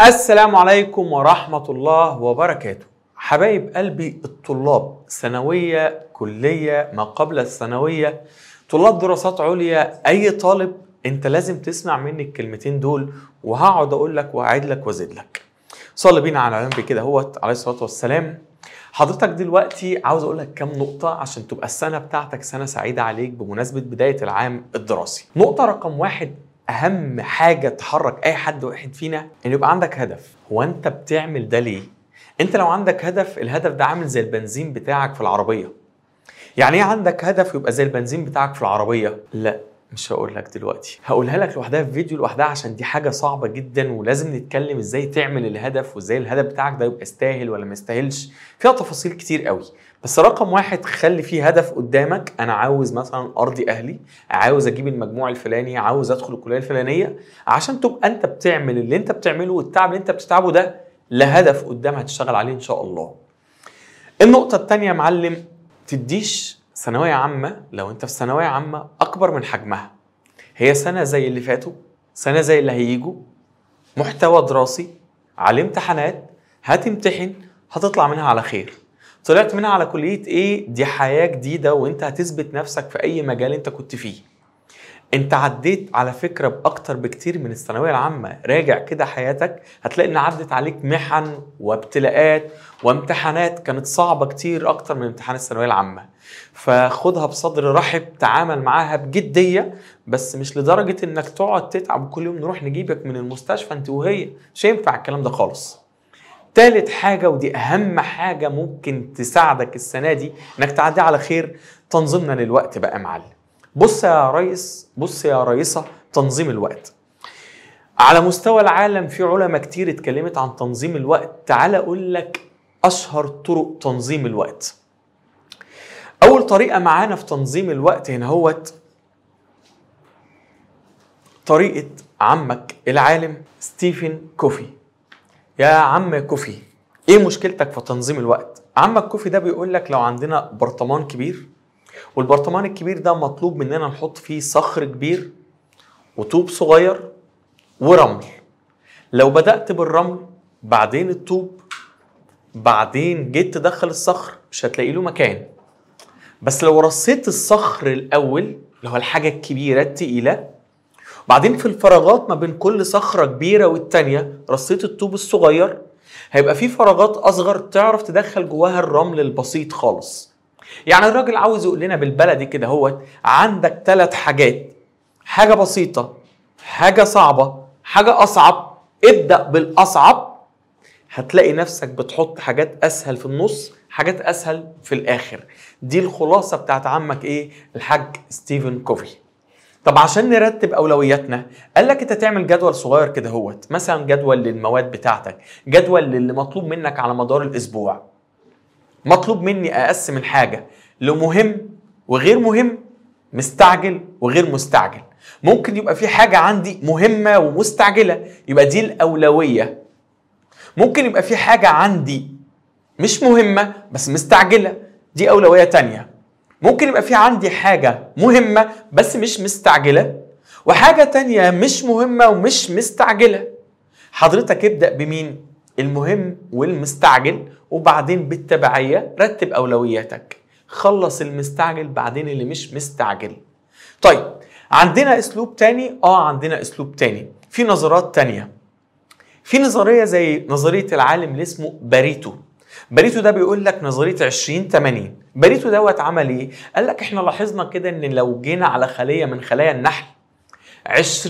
السلام عليكم ورحمة الله وبركاته. حبايب قلبي الطلاب ثانوية كلية ما قبل الثانوية طلاب دراسات عليا أي طالب أنت لازم تسمع مني الكلمتين دول وهقعد أقول لك وأعيد لك وأزيد لك. صلي بينا على النبي كده هوت عليه الصلاة والسلام. حضرتك دلوقتي عاوز أقول لك كام نقطة عشان تبقى السنة بتاعتك سنة سعيدة عليك بمناسبة بداية العام الدراسي. نقطة رقم واحد أهم حاجة تحرك أي حد واحد فينا إن يبقى عندك هدف، هو أنت بتعمل ده ليه؟ أنت لو عندك هدف الهدف ده عامل زي البنزين بتاعك في العربية. يعني إيه عندك هدف يبقى زي البنزين بتاعك في العربية؟ لا مش هقول لك دلوقتي هقولها لك لوحدها في فيديو لوحدها عشان دي حاجة صعبة جدا ولازم نتكلم إزاي تعمل الهدف وإزاي الهدف بتاعك ده يبقى يستاهل ولا ما يستاهلش. فيها تفاصيل كتير قوي بس رقم واحد خلي فيه هدف قدامك أنا عاوز مثلا أرضي أهلي عاوز أجيب المجموع الفلاني عاوز أدخل الكلية الفلانية عشان تبقى أنت بتعمل اللي أنت بتعمله والتعب اللي أنت بتتعبه ده لهدف قدام هتشتغل عليه إن شاء الله. النقطة الثانية يا معلم تديش ثانوية عامة لو أنت في ثانوية عامة أكبر من حجمها. هي سنة زي اللي فاتوا سنة زي اللي هيجوا. محتوى دراسي عليه امتحانات هتمتحن هتطلع منها على خير. طلعت منها على كلية إيه دي حياة جديدة وانت هتثبت نفسك في أي مجال انت كنت فيه. انت عديت على فكرة بأكتر بكتير من الثانوية العامة. راجع كده حياتك هتلاقي إن عدت عليك محن وابتلاءات وامتحانات كانت صعبة كتير أكتر من امتحان الثانوية العامة. فخدها بصدر رحب تعامل معاها بجدية بس مش لدرجة إنك تقعد تتعب كل يوم نروح نجيبك من المستشفى أنت وهي مش هينفع الكلام ده خالص تالت حاجة ودي أهم حاجة ممكن تساعدك السنة دي إنك تعدي على خير تنظيمنا للوقت بقى يا معلم. بص يا ريس بص يا رئيسة تنظيم الوقت. على مستوى العالم في علماء كتير اتكلمت عن تنظيم الوقت، تعال أقول لك أشهر طرق تنظيم الوقت. أول طريقة معانا في تنظيم الوقت هنا هوت طريقة عمك العالم ستيفن كوفي. يا عم كوفي إيه مشكلتك في تنظيم الوقت؟ عمك كوفي ده بيقول لك لو عندنا برطمان كبير والبرطمان الكبير ده مطلوب مننا نحط فيه صخر كبير وطوب صغير ورمل. لو بدأت بالرمل بعدين الطوب بعدين جيت تدخل الصخر مش هتلاقي له مكان. بس لو رصيت الصخر الأول اللي هو الحاجة الكبيرة التقيلة بعدين في الفراغات ما بين كل صخرة كبيرة والتانية رصيت الطوب الصغير هيبقى في فراغات أصغر تعرف تدخل جواها الرمل البسيط خالص. يعني الراجل عاوز يقول لنا بالبلدي كده هو عندك ثلاث حاجات حاجة بسيطة حاجة صعبة حاجة أصعب ابدأ بالأصعب. هتلاقي نفسك بتحط حاجات أسهل في النص حاجات أسهل في الآخر. دي الخلاصة بتاعت عمك إيه؟ الحاج ستيفن كوفي. طب عشان نرتب أولوياتنا قال لك أنت تعمل جدول صغير كده هوت مثلا جدول للمواد بتاعتك جدول للي مطلوب منك على مدار الأسبوع. مطلوب مني أقسم الحاجة لمهم وغير مهم مستعجل وغير مستعجل. ممكن يبقى في حاجة عندي مهمة ومستعجلة يبقى دي الأولوية. ممكن يبقى في حاجة عندي مش مهمة بس مستعجلة دي أولوية تانية. ممكن يبقى في عندي حاجة مهمة بس مش مستعجلة وحاجة تانية مش مهمة ومش مستعجلة. حضرتك ابدأ بمين؟ المهم والمستعجل وبعدين بالتبعية رتب أولوياتك. خلص المستعجل بعدين اللي مش مستعجل. طيب عندنا أسلوب تاني؟ آه عندنا أسلوب تاني. في نظرات تانية. في نظرية زي نظرية العالم اللي اسمه باريتو. باريتو ده بيقول لك نظرية 20 80 باريتو دوت عمل إيه؟ قال لك إحنا لاحظنا كده إن لو جينا على خلية من خلايا النحل 20%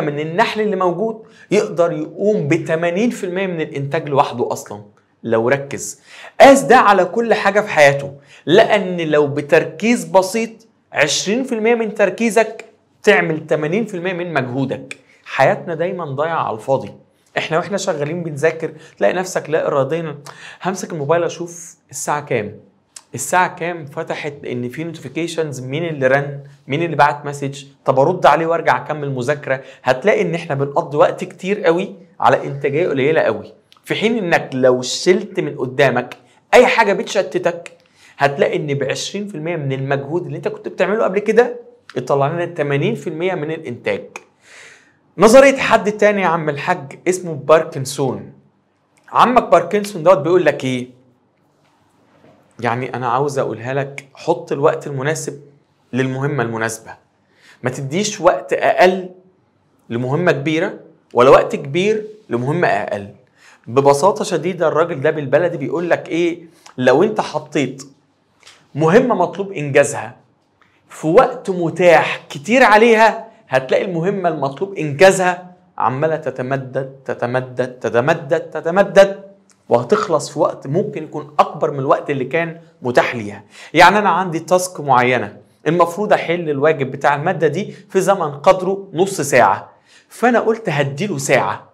من النحل اللي موجود يقدر يقوم ب 80% من الإنتاج لوحده أصلا لو ركز. قاس ده على كل حاجة في حياته لأن لو بتركيز بسيط 20% من تركيزك تعمل 80% من مجهودك. حياتنا دايما ضايعة على الفاضي. إحنا وإحنا شغالين بنذاكر تلاقي نفسك لا اراديا. همسك الموبايل أشوف الساعة كام؟ الساعة كام فتحت إن في notifications مين اللي رن؟ مين اللي بعت message طب أرد عليه وأرجع أكمل مذاكرة؟ هتلاقي إن إحنا بنقضي وقت كتير قوي على إنتاجية قليلة قوي. في حين إنك لو شلت من قدامك أي حاجة بتشتتك هتلاقي إن ب 20% من المجهود اللي إنت كنت بتعمله قبل كده يطلع لنا 80% من الإنتاج. نظرية حد تاني يا عم الحاج اسمه باركنسون. عمك باركنسون دوت بيقول لك إيه؟ يعني أنا عاوز أقولها لك حط الوقت المناسب للمهمة المناسبة. ما تديش وقت أقل لمهمة كبيرة ولا وقت كبير لمهمة أقل. ببساطة شديدة الراجل ده بالبلدي بيقول لك إيه لو أنت حطيت مهمة مطلوب إنجازها في وقت متاح كتير عليها هتلاقي المهمة المطلوب إنجازها عمالة تتمدد تتمدد تتمدد تتمدد. وهتخلص في وقت ممكن يكون أكبر من الوقت اللي كان متاح ليها. يعني أنا عندي تاسك معينة المفروض أحل الواجب بتاع المادة دي في زمن قدره نص ساعة. فأنا قلت هديله ساعة.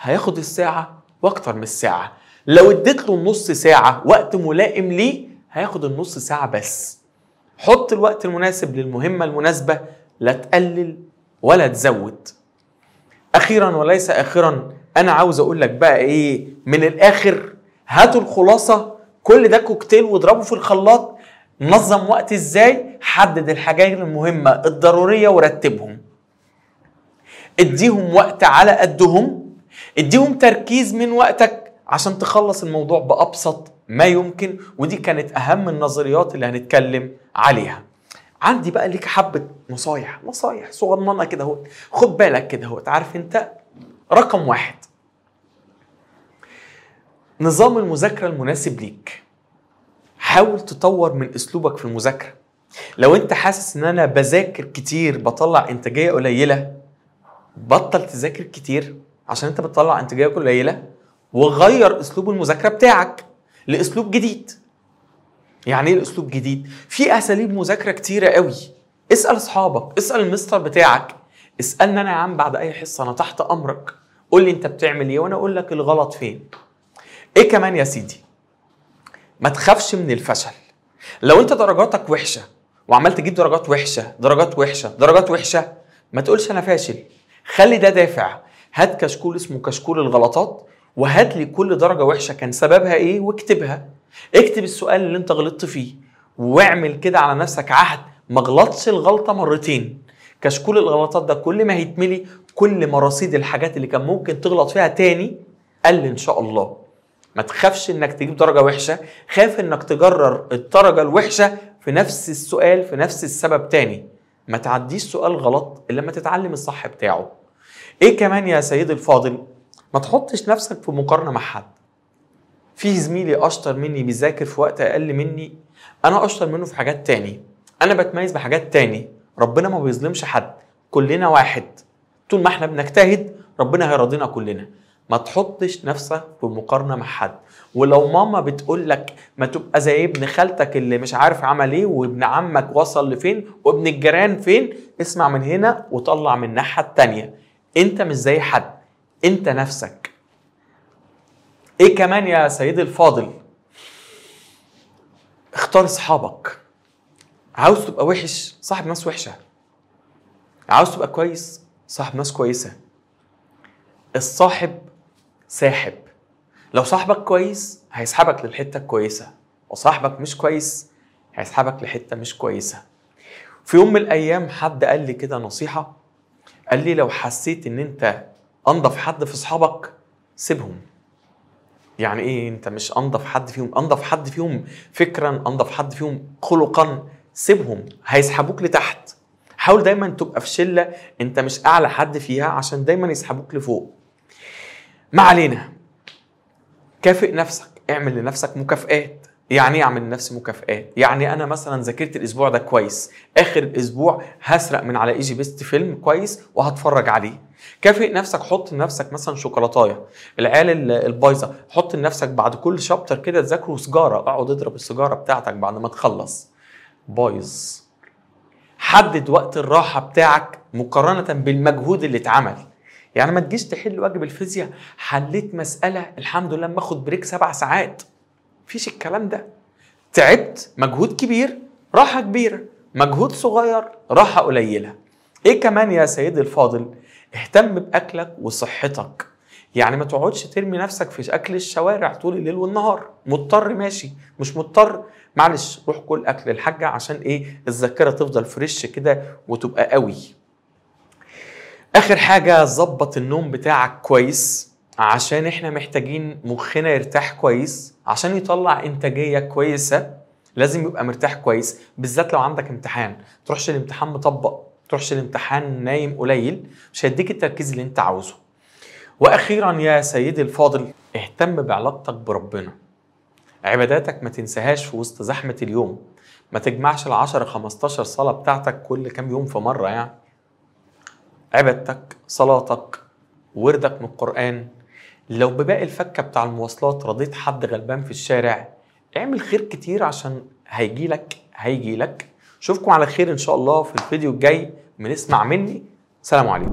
هياخد الساعة وأكتر من الساعة. لو اديت له نص ساعة وقت ملائم ليه هياخد النص ساعة بس. حط الوقت المناسب للمهمة المناسبة لا تقلل ولا تزود. أخيرا وليس اخرا أنا عاوز أقول لك بقى إيه من الآخر هاتوا الخلاصة كل ده كوكتيل واضربه في الخلاط نظم وقت إزاي حدد الحاجات المهمة الضرورية ورتبهم. اديهم وقت على قدهم اديهم تركيز من وقتك عشان تخلص الموضوع بأبسط ما يمكن ودي كانت أهم النظريات اللي هنتكلم عليها. عندي بقى ليك حبة نصايح نصايح صغننة كده اهو خد بالك كده اهو عارف أنت؟ رقم واحد. نظام المذاكرة المناسب ليك. حاول تطور من أسلوبك في المذاكرة. لو أنت حاسس إن أنا بذاكر كتير بطلع إنتاجية قليلة بطل تذاكر كتير عشان أنت بتطلع إنتاجية قليلة وغير أسلوب المذاكرة بتاعك لأسلوب جديد. يعني إيه الاسلوب جديد؟ في أساليب مذاكرة كتيرة قوي. اسأل أصحابك اسأل المستر بتاعك. اسألني أنا يا عم بعد أي حصة أنا تحت أمرك. قول لي أنت بتعمل إيه وأنا أقول لك الغلط فين. إيه كمان يا سيدي؟ ما تخافش من الفشل. لو أنت درجاتك وحشة وعمال تجيب درجات وحشة درجات وحشة درجات وحشة ما تقولش أنا فاشل. خلي ده دافع. هات كشكول اسمه كشكول الغلطات وهات لي كل درجة وحشة كان سببها إيه واكتبها. اكتب السؤال اللي أنت غلطت فيه واعمل كده على نفسك عهد. ما غلطش الغلطة مرتين. كشكول الغلطات ده كل ما هيتملي كل ما رصيد الحاجات اللي كان ممكن تغلط فيها تاني قل إن شاء الله. ما تخافش إنك تجيب درجة وحشة خاف إنك تجرر الدرجة الوحشة في نفس السؤال في نفس السبب تاني. ما تعديش سؤال غلط إلا لما تتعلم الصح بتاعه. إيه كمان يا سيدي الفاضل؟ ما تحطش نفسك في مقارنة مع حد. في زميلي أشطر مني بيذاكر في وقت أقل مني أنا أشطر منه في حاجات تاني. أنا بتميز بحاجات تاني. ربنا ما بيظلمش حد كلنا واحد. طول ما إحنا بنجتهد ربنا هيرضينا كلنا. ما تحطش نفسك في مقارنة مع حد. ولو ماما بتقول لك ما تبقى زي ابن خالتك اللي مش عارف عمل إيه وابن عمك وصل لفين وابن الجيران فين اسمع من هنا وطلع من الناحية التانية. انت مش زي حد انت نفسك. إيه كمان يا سيدي الفاضل؟ اختار اصحابك. عاوز تبقى وحش صاحب ناس وحشة. عاوز تبقى كويس صاحب ناس كويسة. الصاحب ساحب. لو صاحبك كويس هيسحبك للحتة الكويسة. وصاحبك مش كويس هيسحبك لحتة مش كويسة. في يوم من الأيام حد قال لي كده نصيحة. قال لي لو حسيت إن أنت أنضف حد في اصحابك سيبهم. يعني إيه أنت مش أنضف حد فيهم؟ أنضف حد فيهم فكرا أنضف حد فيهم خلقا. سيبهم هيسحبوك لتحت. حاول دايما تبقى في شلة أنت مش أعلى حد فيها عشان دايما يسحبوك لفوق. ما علينا. كافئ نفسك اعمل لنفسك مكافئات يعني إيه أعمل لنفسي مكافئات يعني أنا مثلا ذاكرت الأسبوع ده كويس. آخر الأسبوع هسرق من على إيجي بيست فيلم كويس وهتفرج عليه. كافئ نفسك حط لنفسك مثلا شوكولاتاية العيال البايظة. حط لنفسك بعد كل شابتر كده تذاكره سيجاره اقعد اضرب السيجاره بتاعتك بعد ما تخلص. بايظ حدد وقت الراحة بتاعك مقارنة بالمجهود اللي اتعمل. يعني ما تجيش تحل واجب الفيزياء. حليت مسألة الحمد لله باخد break سبع ساعات. مفيش الكلام ده. تعبت مجهود كبير راحة كبيرة. مجهود صغير راحة قليلة. إيه كمان يا سيدي الفاضل؟ اهتم بأكلك وصحتك. يعني ما تقعدش ترمي نفسك في أكل الشوارع طول الليل والنهار. مضطر ماشي. مش مضطر. معلش روح كل أكل الحاجة عشان إيه؟ الذاكرة تفضل fresh كده وتبقى قوي. آخر حاجة ظبط النوم بتاعك كويس عشان إحنا محتاجين مخنا يرتاح كويس عشان يطلع إنتاجية كويسة. لازم يبقى مرتاح كويس بالذات لو عندك امتحان. تروحش الامتحان مطبق تروحش الامتحان نايم قليل مش هيديك التركيز اللي أنت عاوزه. وأخيرا يا سيدي الفاضل اهتم بعلاقتك بربنا. عباداتك ما تنساهاش في وسط زحمة اليوم. ما تجمعش ال 10 15 صلاة بتاعتك كل كام يوم في مرة يعني. عبادتك صلاتك وردك من القرآن. لو بباقي الفكة بتاع المواصلات رضيت حد غلبان في الشارع اعمل خير كتير عشان هيجيلك هيجيلك اشوفكم على خير إن شاء الله في الفيديو الجاي. بنسمع مني. سلام عليكم.